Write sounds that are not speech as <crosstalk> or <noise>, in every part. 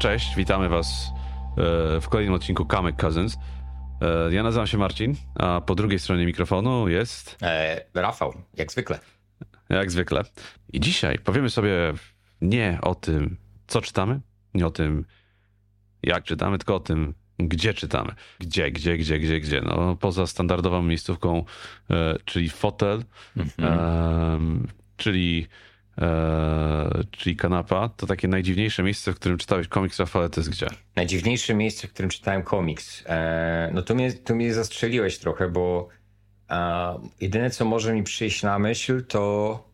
Cześć, witamy Was e, w kolejnym odcinku Kamek Cousins. E, ja nazywam się Marcin, a po drugiej stronie mikrofonu jest. E, Rafał, jak zwykle. Jak zwykle. I dzisiaj powiemy sobie nie o tym, co czytamy, nie o tym, jak czytamy, tylko o tym, gdzie czytamy. Gdzie, gdzie, gdzie, gdzie, gdzie. No, poza standardową miejscówką, e, czyli fotel, mhm. czyli czyli kanapa, to takie najdziwniejsze miejsce, w którym czytałeś komiks, Rafale, to jest gdzie? Najdziwniejsze miejsce, w którym czytałem komiks. Eee, no to mnie, to mnie zastrzeliłeś trochę, bo jedyne, co może mi przyjść na myśl, to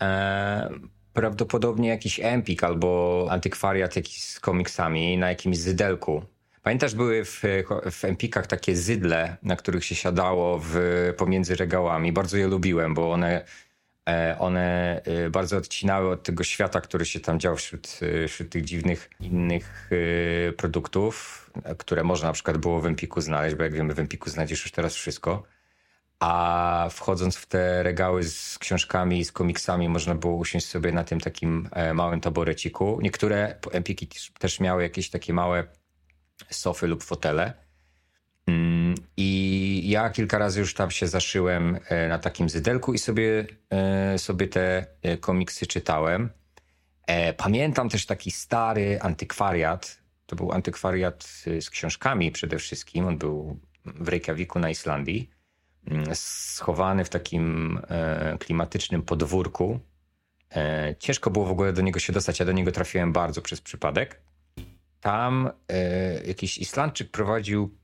e, prawdopodobnie jakiś empik albo antykwariat jakiś z komiksami na jakimś zydelku. Pamiętasz, były w, w empikach takie zydle, na których się siadało w, pomiędzy regałami. Bardzo je lubiłem, bo one one e, bardzo odcinały od tego świata, który się tam dział wśród, e, wśród tych dziwnych innych produktów, które można na przykład było w Empiku znaleźć, bo jak wiemy w Empiku znajdziesz już teraz wszystko. A wchodząc w te regały z książkami, z komiksami, można było usiąść sobie na tym takim małym taboreciku. Niektóre Empiki też miały jakieś takie małe sofy lub fotele. Mm, I ja kilka razy już tam się zaszyłem e, na takim zydelku i sobie, e, sobie te e, komiksy czytałem. Pamiętam też taki stary antykwariat. To był antykwariat z książkami przede wszystkim. On był w Reykjaviku na Islandii. Mm, schowany w takim klimatycznym podwórku. Ciężko było w ogóle do niego się dostać. Ja do niego trafiłem bardzo przez przypadek. Tam jakiś Islandczyk prowadził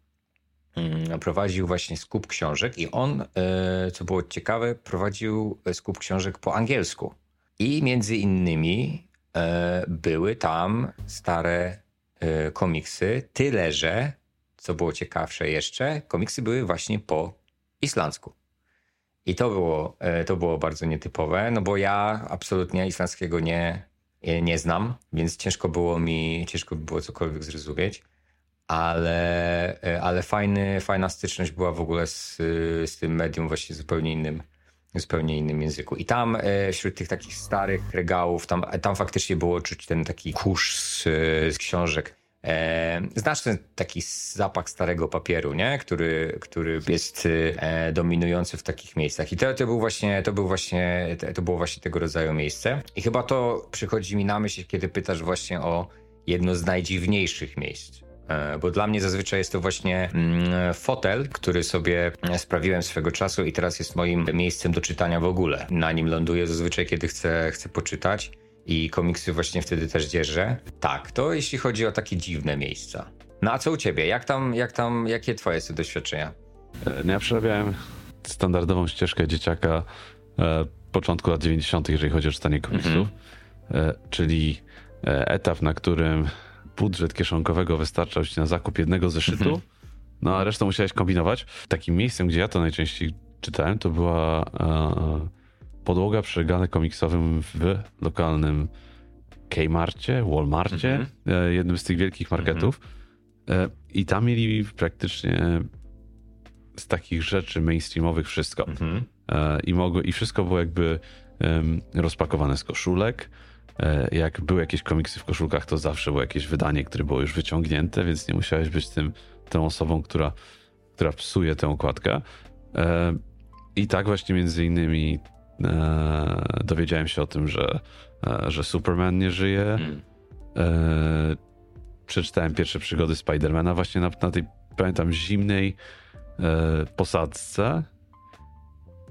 prowadził właśnie skup książek i on, e, co było ciekawe, prowadził skup książek po angielsku. I między innymi e, były tam stare e, komiksy, tyle że, co było ciekawsze jeszcze, komiksy były właśnie po islandzku. I to było, to było bardzo nietypowe, no bo ja absolutnie islandzkiego nie, nie znam, więc ciężko było mi, ciężko było cokolwiek zrozumieć ale, e, ale fajny, fajna styczność była w ogóle z, z tym medium właśnie zupełnie innym, zupełnie innym języku. I tam e, wśród tych takich starych regałów, tam, tam faktycznie było czuć ten taki kurz z, z książek. E, taki zapach starego papieru, nie? Który, który jest e, dominujący w takich miejscach. I to, to był właśnie, to był właśnie, to było właśnie tego rodzaju miejsce. I chyba to przychodzi mi na myśl, kiedy pytasz właśnie o jedno z najdziwniejszych miejsc E, bo dla mnie zazwyczaj jest to właśnie mm, fotel, który sobie sprawiłem swego czasu i teraz jest moim miejscem do czytania w ogóle. Na nim ląduję zazwyczaj, kiedy chcę, chcę poczytać i komiksy właśnie wtedy też dzierżę. Tak, to jeśli chodzi o takie dziwne miejsca. No a co u ciebie? Jak tam, jak tam, jakie twoje są doświadczenia? E, no ja przerabiałem standardową ścieżkę dzieciaka e, początku lat 90., jeżeli chodzi o czytanie komiksów, mm -hmm. czyli etap, na którym budżet kieszonkowego wystarczał ci na zakup jednego zeszytu, mhm. no a resztą musiałeś kombinować. Takim miejscem, gdzie ja to najczęściej czytałem, to była e, podłoga przy regale komiksowym w lokalnym Kmarcie, Walmarcie, mhm. e, jednym z tych wielkich marketów. E, I tam mieli praktycznie z takich rzeczy mainstreamowych wszystko. Mhm. E, I, mogło, I wszystko było jakby rozpakowane z koszulek, jak były jakieś komiksy w koszulkach, to zawsze było jakieś wydanie, które było już wyciągnięte, więc nie musiałeś być tym, tą osobą, która, która psuje tę okładkę. E, I tak właśnie między innymi e, dowiedziałem się o tym, że, że Superman nie żyje. Hmm. Przeczytałem pierwsze przygody Spidermana właśnie na, na tej, pamiętam, zimnej posadzce.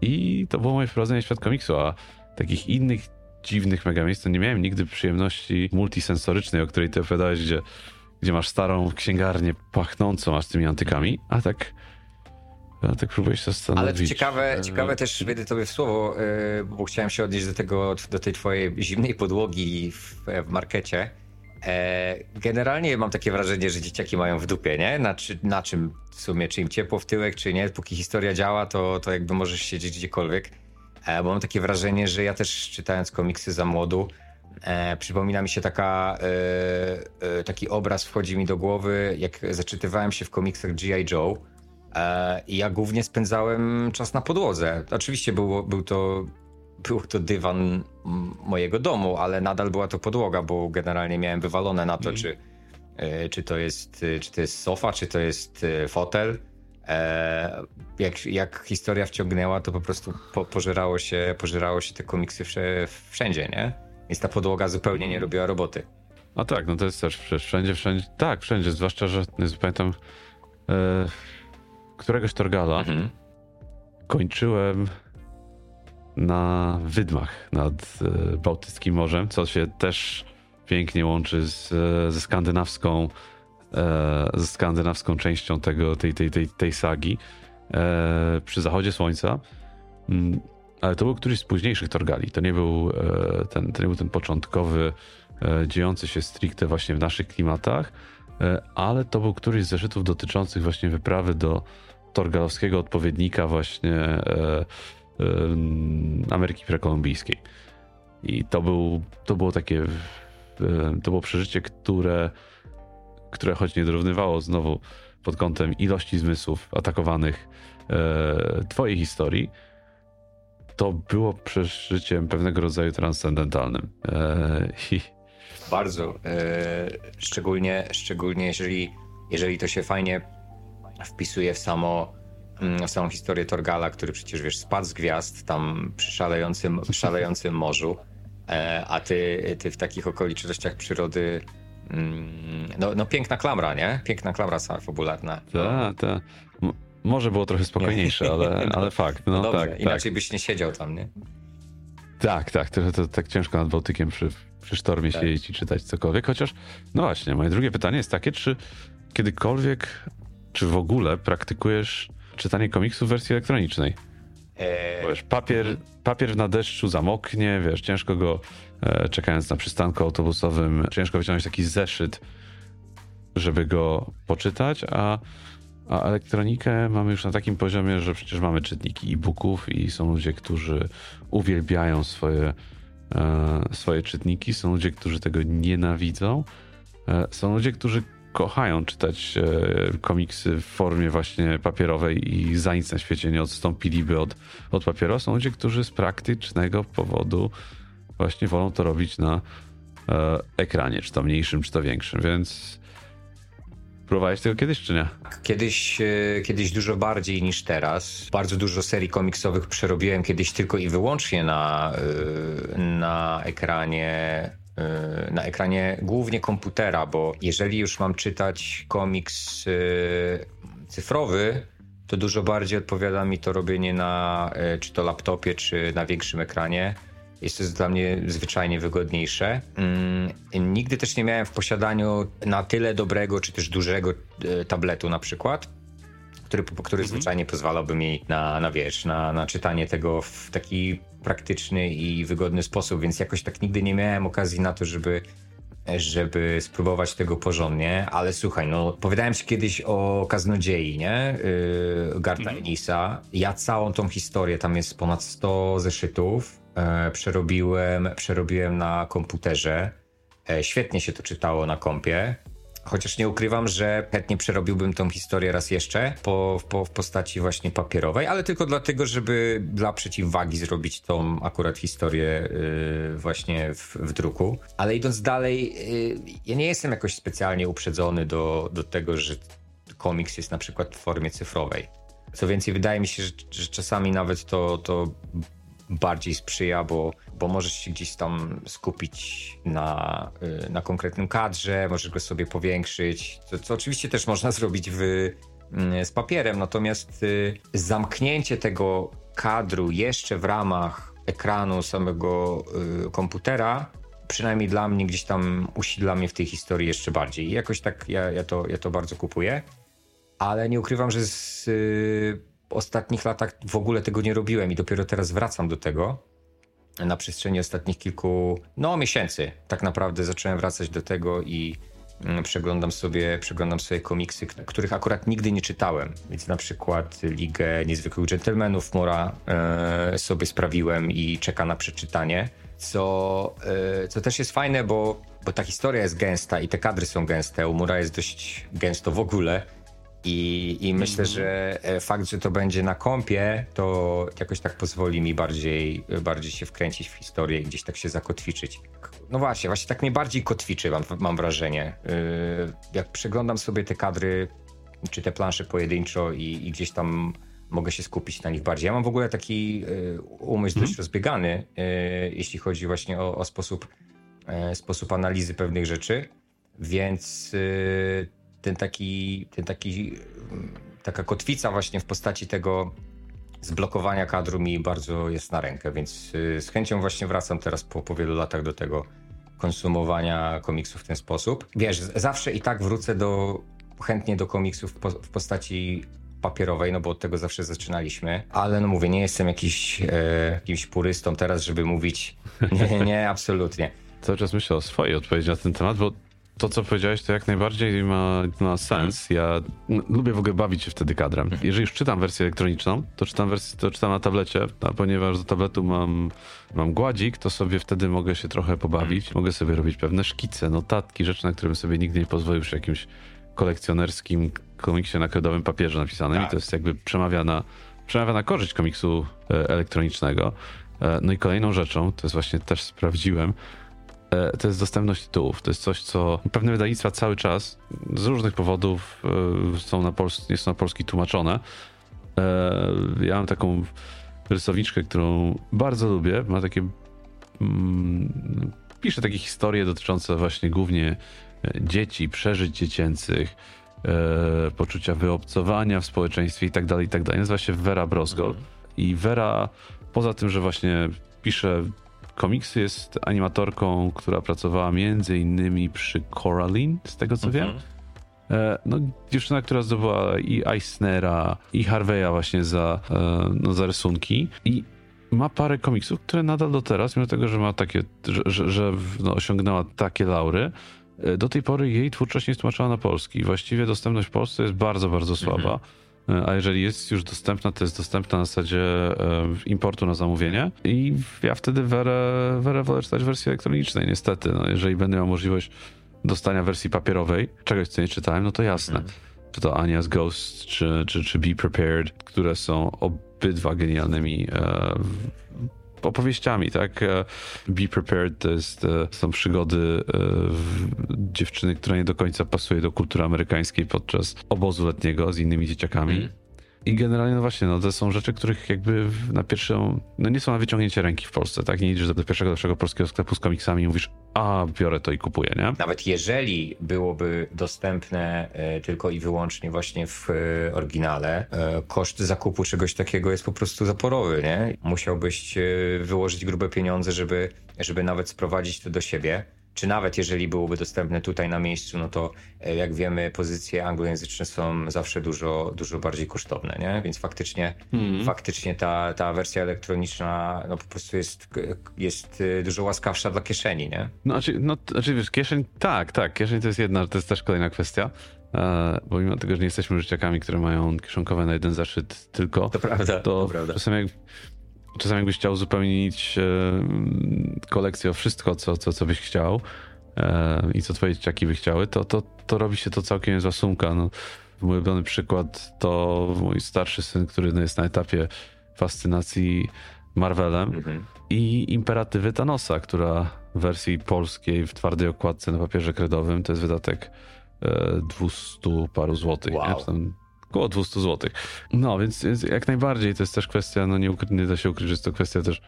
I to było moje wprowadzenie w świat komiksu, a takich innych dziwnych mega miejsc, to nie miałem nigdy przyjemności multisensorycznej, o której ty opowiadałeś, gdzie, gdzie masz starą księgarnię pachnącą aż tymi antykami, a tak ja tak próbuję się zastanowić. Ale to ciekawe, e, ciekawe też wejdę tobie w słowo, e, bo chciałem się odnieść do tego, do tej twojej zimnej podłogi w, w markecie. E, generalnie mam takie wrażenie, że dzieciaki mają w dupie, nie? Na, czy, na czym w sumie, czy im ciepło w tyłek, czy nie. Póki historia działa, to, to jakby możesz siedzieć gdziekolwiek. E, bo mam takie wrażenie, że ja też czytając komiksy za młodu, e, przypomina mi się taka, e, e, taki obraz wchodzi mi do głowy, jak zaczytywałem się w komiksach G.I. Joe e, i ja głównie spędzałem czas na podłodze. Oczywiście był, był, to, był to dywan mojego domu, ale nadal była to podłoga, bo generalnie miałem wywalone na to, mm. czy, czy to jest, czy to jest sofa, czy to jest fotel. Jak, jak historia wciągnęła, to po prostu po, pożerało, się, pożerało się te komiksy wszędzie, nie? Więc ta podłoga zupełnie nie robiła roboty. A tak, no to jest też wszędzie, wszędzie, tak, wszędzie, zwłaszcza, że pamiętam e, któregoś Torgala mhm. kończyłem na Wydmach nad e, Bałtyckim Morzem, co się też pięknie łączy z, e, ze skandynawską e, ze skandynawską częścią tego, tej, tej, tej, tej sagi e, przy zachodzie słońca. Mm, ale to był któryś z późniejszych Torgali. To nie był e, ten, to nie był ten początkowy E, dziejący się stricte właśnie w naszych klimatach, e, ale to był któryś z zeszytów dotyczących właśnie wyprawy do torgalowskiego odpowiednika właśnie e, Ameryki prekolumbijskiej. I to, był, to było takie, to było przeżycie, które, które choć nie dorównywało znowu pod kątem ilości zmysłów atakowanych twojej historii, to było przeżyciem pewnego rodzaju transcendentalnym. I bardzo. E, szczególnie, szczególnie jeżeli, jeżeli to się fajnie wpisuje w samo mm, w samą historię Torgala, który przecież wiesz, spadł z gwiazd tam przy szalejącym, szalejącym morzu, e, a ty, ty w takich okolicznościach przyrody. Mm, no, no piękna klamra, nie? Piękna klamra sama fabularna. Tak, tak. Może było trochę spokojniejsze, ale, <laughs> ale fakt. No, no dobrze, tak, inaczej tak. byś nie siedział tam, nie? Tak, tak. To, to, tak ciężko nad Bałtykiem przy, przy sztormie tak. siedzieć i czytać cokolwiek. Chociaż, no właśnie, moje drugie pytanie jest takie, czy kiedykolwiek, czy w ogóle praktykujesz czytanie komiksów w wersji elektronicznej? Eee... Wiesz, papier, papier na deszczu zamoknie, wiesz, ciężko go, czekając na przystanku autobusowym, ciężko wyciągnąć taki zeszyt, żeby go poczytać, a a elektronikę mamy już na takim poziomie, że przecież mamy czytniki e-booków i są ludzie, którzy uwielbiają swoje, e, swoje czytniki, są ludzie, którzy tego nienawidzą, e, są ludzie, którzy kochają czytać e, komiksy w formie właśnie papierowej i za nic na świecie nie odstąpiliby od, od papieru. Są ludzie, którzy z praktycznego powodu właśnie wolą to robić na e, ekranie, czy to mniejszym, czy to większym, więc Próbowałeś tego kiedyś, czy nie? Kiedyś, e, kiedyś dużo bardziej niż teraz. Bardzo dużo serii komiksowych przerobiłem kiedyś tylko i wyłącznie na, e, na ekranie e, na ekranie głównie komputera, bo jeżeli już mam czytać komiks cyfrowy, to dużo bardziej odpowiada mi to robienie na czy to laptopie, czy na większym ekranie. Jest to dla mnie zwyczajnie wygodniejsze. Mm, nigdy też nie miałem w posiadaniu na tyle dobrego czy też dużego e, tabletu na przykład, który, który mhm. zwyczajnie pozwalałby mi na, na wiesz, na, na czytanie tego w taki praktyczny i wygodny sposób, więc jakoś tak nigdy nie miałem okazji na to, żeby żeby spróbować tego porządnie, ale słuchaj, no opowiadałem ci kiedyś o Kaznodziei, nie? Yy, Garta mm. Enisa. Ja całą tą historię, tam jest ponad 100 zeszytów, przerobiłem, przerobiłem na komputerze. E, świetnie się to czytało na kompie. Chociaż nie ukrywam, że chętnie przerobiłbym tą historię raz jeszcze po, po, w postaci właśnie papierowej, ale tylko dlatego, żeby dla przeciwwagi zrobić tą akurat historię yy, właśnie w, w, druku. Ale idąc dalej, yy, ja nie jestem jakoś specjalnie uprzedzony do, do tego, że komiks jest na przykład w formie cyfrowej. Co więcej, wydaje mi się, że, że czasami nawet to, to bardziej sprzyja, bo, bo możesz się gdzieś tam skupić na, y, na konkretnym kadrze, możesz go sobie powiększyć, co, co oczywiście też można <laughs> zrobić w, mm, z papierem, natomiast y, zamknięcie tego kadru jeszcze w ramach ekranu samego y, komputera przynajmniej dla mnie gdzieś tam usila mnie w tej historii jeszcze bardziej. I jakoś tak ja, ja, to, ja to bardzo kupuję. Ale nie ukrywam, że z ostatnich latach w ogóle tego nie robiłem i dopiero teraz wracam do tego. Na przestrzeni ostatnich kilku no, miesięcy tak naprawdę zacząłem wracać do tego i mm, przeglądam sobie, przeglądam sobie komiksy, których akurat nigdy nie czytałem. Więc na przykład Ligę Niezwykłych Dżentelmenów Mora e, sobie sprawiłem i czeka na przeczytanie. Co, e, co też jest fajne, bo, bo ta historia jest gęsta i te kadry są gęste. U Mura jest dość gęsto w ogóle I, I myślę, że e, fakt, że to będzie na kompie, to jakoś tak pozwoli mi bardziej, bardziej się wkręcić w historię i gdzieś tak się zakotwiczyć. No właśnie, właśnie tak mnie bardziej kotwiczy, mam, mam wrażenie. Yy, jak przeglądam sobie te kadry, czy te plansze pojedynczo i, i gdzieś tam mogę się skupić na nich bardziej. Ja mam w ogóle taki yy, umysł dość mhm. rozbiegany, yy, jeśli chodzi właśnie o, o sposób, sposób analizy pewnych rzeczy, więc ten taki, ten taki, taka kotwica właśnie w postaci tego zblokowania kadru mi bardzo jest na rękę, więc z chęcią właśnie wracam teraz po, po wielu latach do tego konsumowania komiksów w ten sposób. Wiesz, zawsze i tak wrócę do, chętnie do komiksów w postaci papierowej, no bo od tego zawsze zaczynaliśmy, ale no mówię, nie jestem jakiś, e, jakimś purystą teraz, żeby mówić nie, nie, absolutnie. Cały czas myślę o swojej odpowiedzi na ten temat, bo to, co powiedziałeś, to jak najbardziej ma, ma sens. Ja lubię w ogóle bawić się wtedy kadrem. Mhm. Jeżeli już czytam wersję elektroniczną, to czytam, wersję, to czytam na tablecie, a ponieważ do tabletu mam, mam gładzik, to sobie wtedy mogę się trochę pobawić. Mhm. Mogę sobie robić pewne szkice, notatki, rzeczy, na które bym sobie nigdy nie pozwolił przy jakimś kolekcjonerskim komiksie na kredowym papierze napisanym. Tak. I to jest jakby przemawiana, przemawiana korzyść komiksu e, elektronicznego. E, no i kolejną rzeczą, to jest właśnie też sprawdziłem, to jest dostępność tytułów. To jest coś, co pewne wydawnictwa cały czas z różnych powodów e, są na, pols nie są na polski tłumaczone. E, ja mam taką rysowniczkę, którą bardzo lubię. Ma takie. Mm, pisze takie historie dotyczące właśnie głównie dzieci, przeżyć dziecięcych, poczucia wyobcowania w społeczeństwie i tak dalej, i tak dalej. Nazywa się Vera Brosgol. Mhm. I Vera, poza tym, że właśnie pisze komiksy jest animatorką, która pracowała między innymi przy Coraline, z tego co wiem. Mhm. E, no, dziewczyna, która zdobyła i Eisnera, i Harveya właśnie za, e, no, za rysunki. I ma parę komiksów, które nadal do teraz, mimo tego, że ma takie, że, że, że no, osiągnęła takie laury, e, do tej pory jej twórczość nie jest tłumaczona na polski. Właściwie dostępność w Polsce jest bardzo, bardzo słaba. Mhm. E, a jeżeli jest już dostępna, to jest dostępna na zasadzie e, importu na zamówienie i ja wtedy werę, werę wolę czytać w wersji elektronicznej, niestety. No, jeżeli będę miał możliwość dostania wersji papierowej, czegoś co nie czytałem, no to jasne. Mhm. Czy to Ania's Ghost, czy, czy, czy Be Prepared, które są obydwa genialnymi e, opowieściami, tak? E, Be Prepared to jest, e, są przygody e, dziewczyny, która nie do końca pasuje do kultury amerykańskiej podczas obozu letniego z innymi dzieciakami. Mm. I generalnie, no właśnie, no to są rzeczy, których jakby na pierwszą, no nie są na wyciągnięcie ręki w Polsce, tak? Nie idziesz do pierwszego lepszego polskiego sklepu z komiksami i mówisz, a biorę to i kupuję, nie? Nawet jeżeli byłoby dostępne e, tylko i wyłącznie właśnie w e, oryginale, e, koszt zakupu czegoś takiego jest po prostu zaporowy, nie? Musiałbyś wyłożyć grube pieniądze, żeby, żeby nawet sprowadzić to do siebie czy nawet jeżeli byłoby dostępne tutaj na miejscu, no to e, jak wiemy, pozycje anglojęzyczne są zawsze dużo, dużo bardziej kosztowne, nie? Więc faktycznie, mm. faktycznie ta, ta wersja elektroniczna no po prostu jest, jest e, dużo łaskawsza dla kieszeni, nie? No, znaczy, no, znaczy wiesz, kieszeń, tak, tak, kieszeń to jest jedna, to jest też kolejna kwestia. E, bo mimo tego, że nie jesteśmy życiakami, które mają kieszonkowe na jeden zaszyt tylko, to, prawda, to, to prawda. czasem jak czasami jakbyś chciał uzupełnić e, kolekcję o wszystko, co, co, co byś chciał e, i co twoje dzieciaki by chciały, to, to, to robi się to całkiem niezła sumka. No, mój ulubiony przykład to mój starszy syn, który jest na etapie fascynacji Marvelem mhm. i Imperatywy Thanosa, która w wersji polskiej w twardej okładce na papierze kredowym to jest wydatek 200 e, paru złotych. Wow. Około 200 zł. No, więc, więc, jak najbardziej to jest też kwestia, no nie, nie da się ukryć, że jest to kwestia też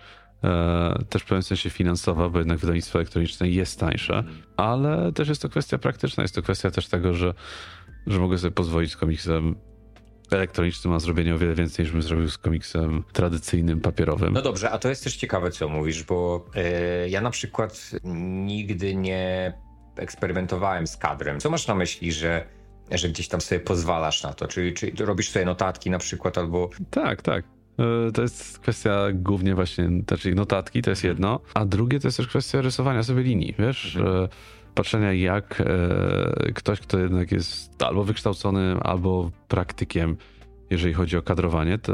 e, też w pewnym sensie finansowa, bo jednak wydawnictwo elektroniczne jest tańsze, ale też jest to kwestia praktyczna, jest to kwestia też tego, że, że mogę sobie pozwolić z komiksem elektronicznym na zrobienie o wiele więcej, niż bym zrobił z komiksem tradycyjnym, papierowym. No dobrze, a to jest też ciekawe, co mówisz, bo yy, ja na przykład nigdy nie eksperymentowałem z kadrem. Co masz na myśli, że że gdzieś tam sobie pozwalasz na to? Czyli, czy robisz sobie notatki na przykład albo... Tak, tak. E, to jest kwestia głównie właśnie, znaczy notatki to jest mhm. jedno, a drugie to jest też kwestia rysowania sobie linii, wiesz? Mhm. Patrzenia jak e, ktoś, kto jednak jest albo wykształconym, albo praktykiem, jeżeli chodzi o kadrowanie, to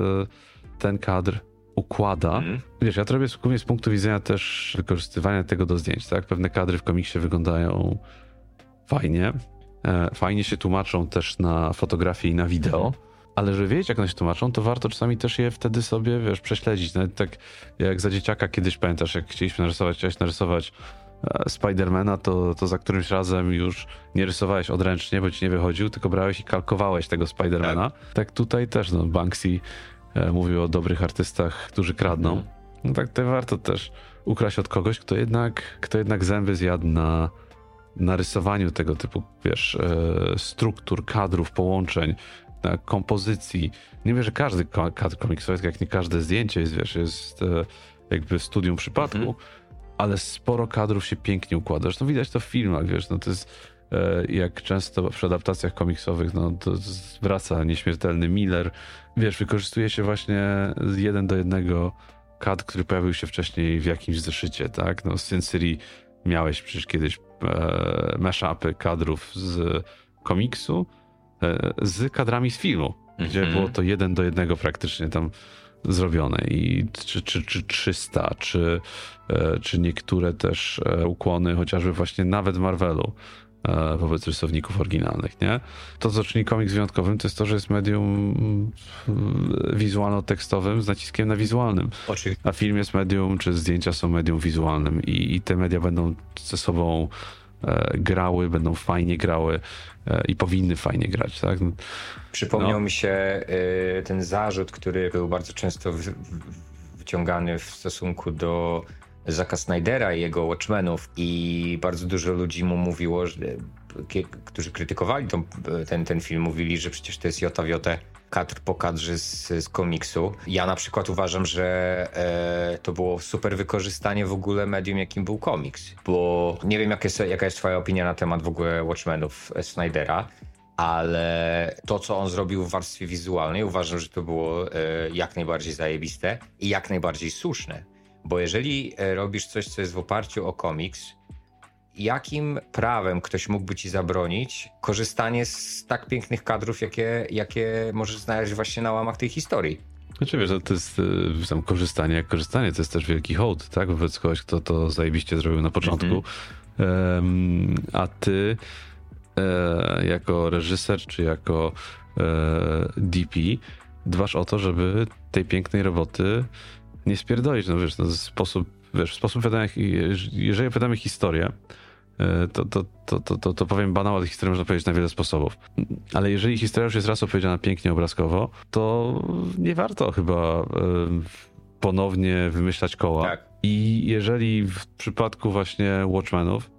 ten kadr układa. Mhm. Wiesz, ja to robię głównie z punktu widzenia też wykorzystywania tego do zdjęć, tak? Pewne kadry w komiksie wyglądają fajnie, fajnie się tłumaczą też na fotografii i na wideo. Mhm. Ale żeby wiedzieć, jak one się tłumaczą, to warto czasami też je wtedy sobie, wiesz, prześledzić. Nawet tak jak za dzieciaka kiedyś pamiętasz, jak chcieliśmy narysować, chciałeś narysować Spidermana, to, to za którymś razem już nie rysowałeś odręcznie, bo ci nie wychodził, tylko brałeś i kalkowałeś tego Spidermana. Tak, tak tutaj też, no, Banksy e, mówił o dobrych artystach, którzy kradną. Mhm. No tak to warto też ukraść od kogoś, kto jednak, kto jednak zęby zjadł na, na rysowaniu tego typu, wiesz, e, struktur, kadrów, połączeń, na kompozycji. Nie wiem, że każdy kadr komiksowy, jak nie każde zdjęcie jest, wiesz, jest e, jakby studium przypadku, mhm ale sporo kadrów się pięknie układa. Zresztą widać to w filmach, wiesz, no to jest e, jak często przy adaptacjach komiksowych, no to wraca nieśmiertelny Miller. Wiesz, wykorzystuje się właśnie jeden do jednego kadr, który pojawił się wcześniej w jakimś zeszycie, tak? No Sin City miałeś przecież kiedyś e, mashupy kadrów z komiksu e, z kadrami z filmu, gdzie mm -hmm. było to jeden do jednego praktycznie tam zrobione i czy, czy, czy 300, czy, e, czy niektóre też e, ukłony, chociażby właśnie nawet Marvelu wobec rysowników oryginalnych, nie? To, co czyni komiks wyjątkowym, to jest to, że jest medium wizualno-tekstowym z naciskiem na wizualnym. Oczywiście. A film jest medium, czy zdjęcia są medium wizualnym i, i te media będą ze sobą E, grały, będą fajnie grały e, i powinny fajnie grać, tak? Przypomniał no. mi się e, ten zarzut, który był bardzo często wyciągany w stosunku do Zaka Snydera i jego Watchmenów i bardzo dużo ludzi mu mówiło, że, którzy krytykowali ten, ten film, mówili, że przecież to jest jota wiotę kadr po kadrze z, z komiksu. Ja na przykład uważam, że e, to było super wykorzystanie w ogóle medium, jakim był komiks, bo nie wiem, jak jest, jaka jest twoja opinia na temat w ogóle Watchmenów Snydera, ale to, co on zrobił w warstwie wizualnej, uważam, że to było e, jak najbardziej zajebiste i jak najbardziej słuszne. Bo jeżeli e, robisz coś, co jest w oparciu o komiks, jakim prawem ktoś mógłby ci zabronić korzystanie z tak pięknych kadrów, jakie, jakie możesz znaleźć właśnie na łamach tej historii? Znaczy wiesz, to jest y, tam korzystanie jak korzystanie, to jest też wielki hołd, tak? Wobec kogoś, kto to zajebiście zrobił na początku. Mm -hmm. um, a ty e, jako reżyser, czy jako e, DP dbasz o to, żeby tej pięknej roboty nie spierdolić. No wiesz, no, sposób, wiesz, sposób jeżeli pytamy historię, E, to, to, to, to, to, powiem banał, ale historię można powiedzieć na wiele sposobów. Ale jeżeli historia już jest raz opowiedziana pięknie, obrazkowo, to nie warto chyba e, ponownie wymyślać koła. Tak. I jeżeli w przypadku właśnie Watchmenów,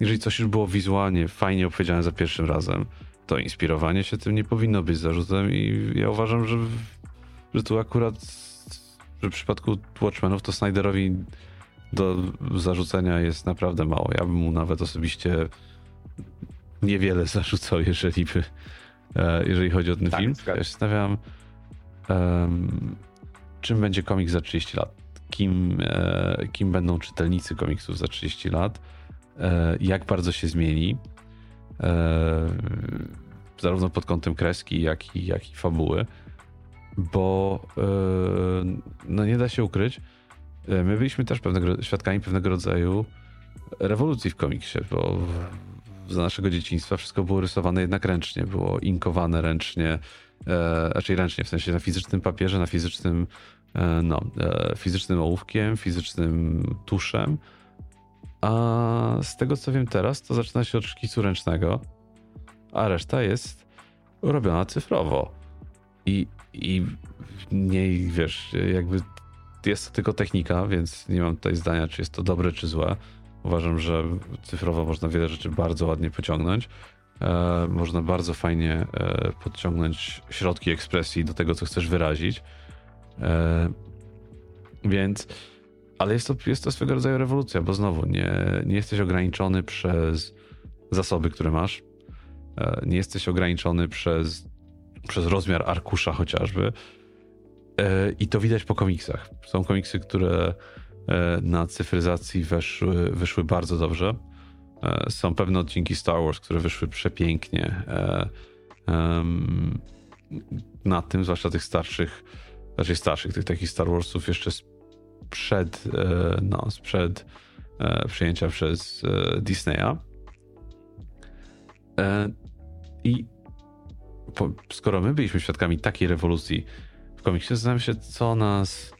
jeżeli coś już było wizualnie fajnie opowiedziane za pierwszym razem, to inspirowanie się tym nie powinno być zarzutem i ja uważam, że, że tu akurat w przypadku Watchmenów to Snyderowi do zarzucenia jest naprawdę mało. Ja bym mu nawet osobiście niewiele <laughs> zarzucał, jeżeli by, e, jeżeli chodzi o ten tak, film. Ja się zastanawiam, um, czym będzie komiks za 30 lat. Kim, e, kim będą czytelnicy komiksów za 30 lat. E, jak bardzo się zmieni. Zarówno pod kątem kreski, jak i, jak i fabuły. Bo no nie da się ukryć, E, my byliśmy też pewnego, świadkami pewnego rodzaju rewolucji w komiksie, bo za naszego dzieciństwa wszystko było rysowane jednak ręcznie, było inkowane ręcznie, e, raczej ręcznie, w sensie na fizycznym papierze, na fizycznym, e, no, e, fizycznym ołówkiem, fizycznym tuszem. A z tego co wiem teraz, to zaczyna się od szkicu ręcznego, a reszta jest robiona cyfrowo. I, i nie, wiesz, jakby jest to tylko technika, więc nie mam tutaj zdania, czy jest to dobre, czy złe. Uważam, że cyfrowo można wiele rzeczy bardzo ładnie pociągnąć. E, można bardzo fajnie e, podciągnąć środki ekspresji do tego, co chcesz wyrazić. E, więc, ale jest to, jest to swego rodzaju rewolucja, bo znowu nie, nie jesteś ograniczony przez zasoby, które masz. E, nie jesteś ograniczony przez, przez rozmiar arkusza chociażby E, I to widać po komiksach. Są komiksy, które e, na cyfryzacji weszły, wyszły bardzo dobrze. E, są pewne odcinki Star Wars, które wyszły przepięknie na tym, zwłaszcza tych starszych, raczej starszych, tych takich Star Warsów jeszcze sprzed, no, sprzed przyjęcia przez Disneya. I po, skoro my byliśmy świadkami takiej rewolucji w komiksie, zastanawiam się, co nas,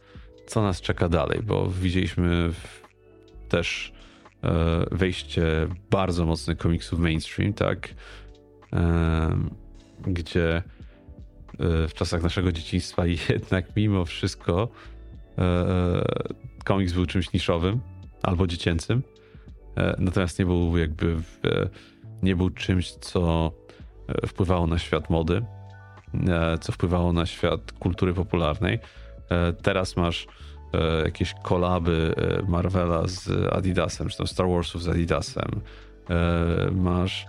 co nas czeka dalej, bo widzieliśmy też e, wejście bardzo mocnych komiksów mainstream, tak? E, gdzie e, w czasach naszego dzieciństwa <laughs> jednak mimo wszystko e, e, komiks był czymś niszowym albo dziecięcym. Natomiast nie był jakby nie był czymś, co wpływało na świat mody, co wpływało na świat kultury popularnej. Teraz masz jakieś kolaby Marvela z Adidasem, czy tam Star Warsów z Adidasem. Masz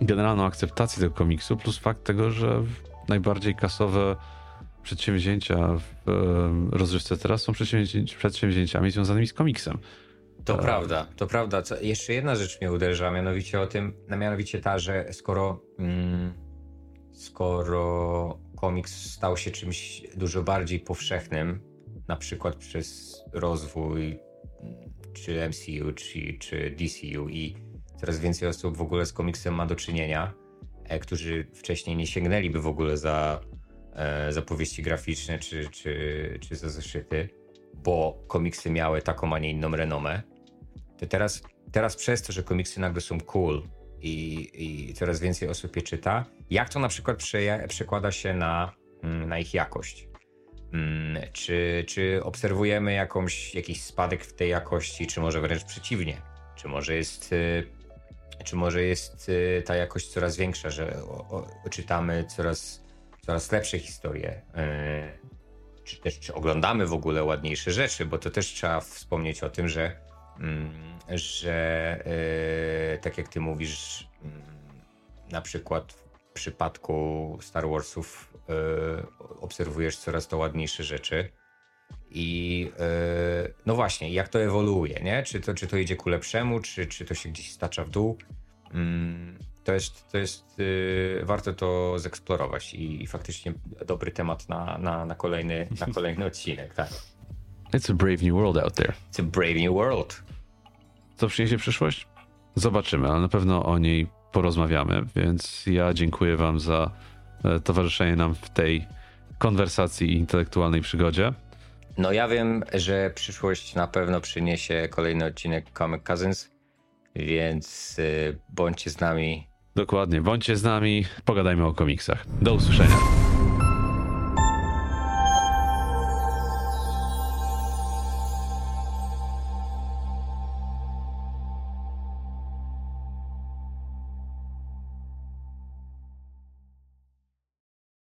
generalną akceptację tego komiksu, plus fakt tego, że najbardziej kasowe przedsięwzięcia w rozrywce teraz są przedsięwzięciami związanymi z komiksem. To prawda, to prawda. Co, jeszcze jedna rzecz mnie uderza, mianowicie o tym, mianowicie ta, że skoro, mm, skoro komiks stał się czymś dużo bardziej powszechnym, na przykład przez rozwój mm, czy MCU, czy, czy DCU i coraz więcej osób w ogóle z komiksem ma do czynienia, e, którzy wcześniej nie sięgnęliby w ogóle za, e, za powieści graficzne czy, czy, czy za zeszyty, bo komiksy miały taką, a nie inną renomę. To teraz, teraz przez to, że komiksy nagle są cool i, i coraz więcej osób je czyta, jak to na przykład prze, przekłada się na, mm, na ich jakość? Mm, czy, czy obserwujemy jakąś, jakiś spadek w tej jakości, czy może wręcz przeciwnie? Czy może jest y, czy może jest y, ta jakość coraz większa, że o, o, czytamy coraz, coraz lepsze historie, y, czy też czy oglądamy w ogóle ładniejsze rzeczy, bo to też trzeba wspomnieć o tym, że, że y, tak jak ty mówisz, mm, na przykład w przypadku Star Warsów obserwujesz coraz to ładniejsze rzeczy. I yy, no właśnie, jak to ewoluuje, nie? Czy to, czy to idzie ku lepszemu, czy, czy to się gdzieś stacza w dół? Mm, to jest, to jest warto to zeksplorować i, i, faktycznie dobry temat na, na, na, kolejny, na <laughs> kolejny odcinek, tak. It's a brave new world out there. It's a brave new world. Co przyniesie przyszłość? Zobaczymy, ale na pewno o niej porozmawiamy, więc ja dziękuję wam za e, towarzyszenie nam w tej konwersacji i intelektualnej przygodzie. No ja wiem, że przyszłość na pewno przyniesie kolejny odcinek Comic Cousins, więc y, bądźcie z nami. Dokładnie, bądźcie z nami, pogadajmy o komiksach. Do usłyszenia.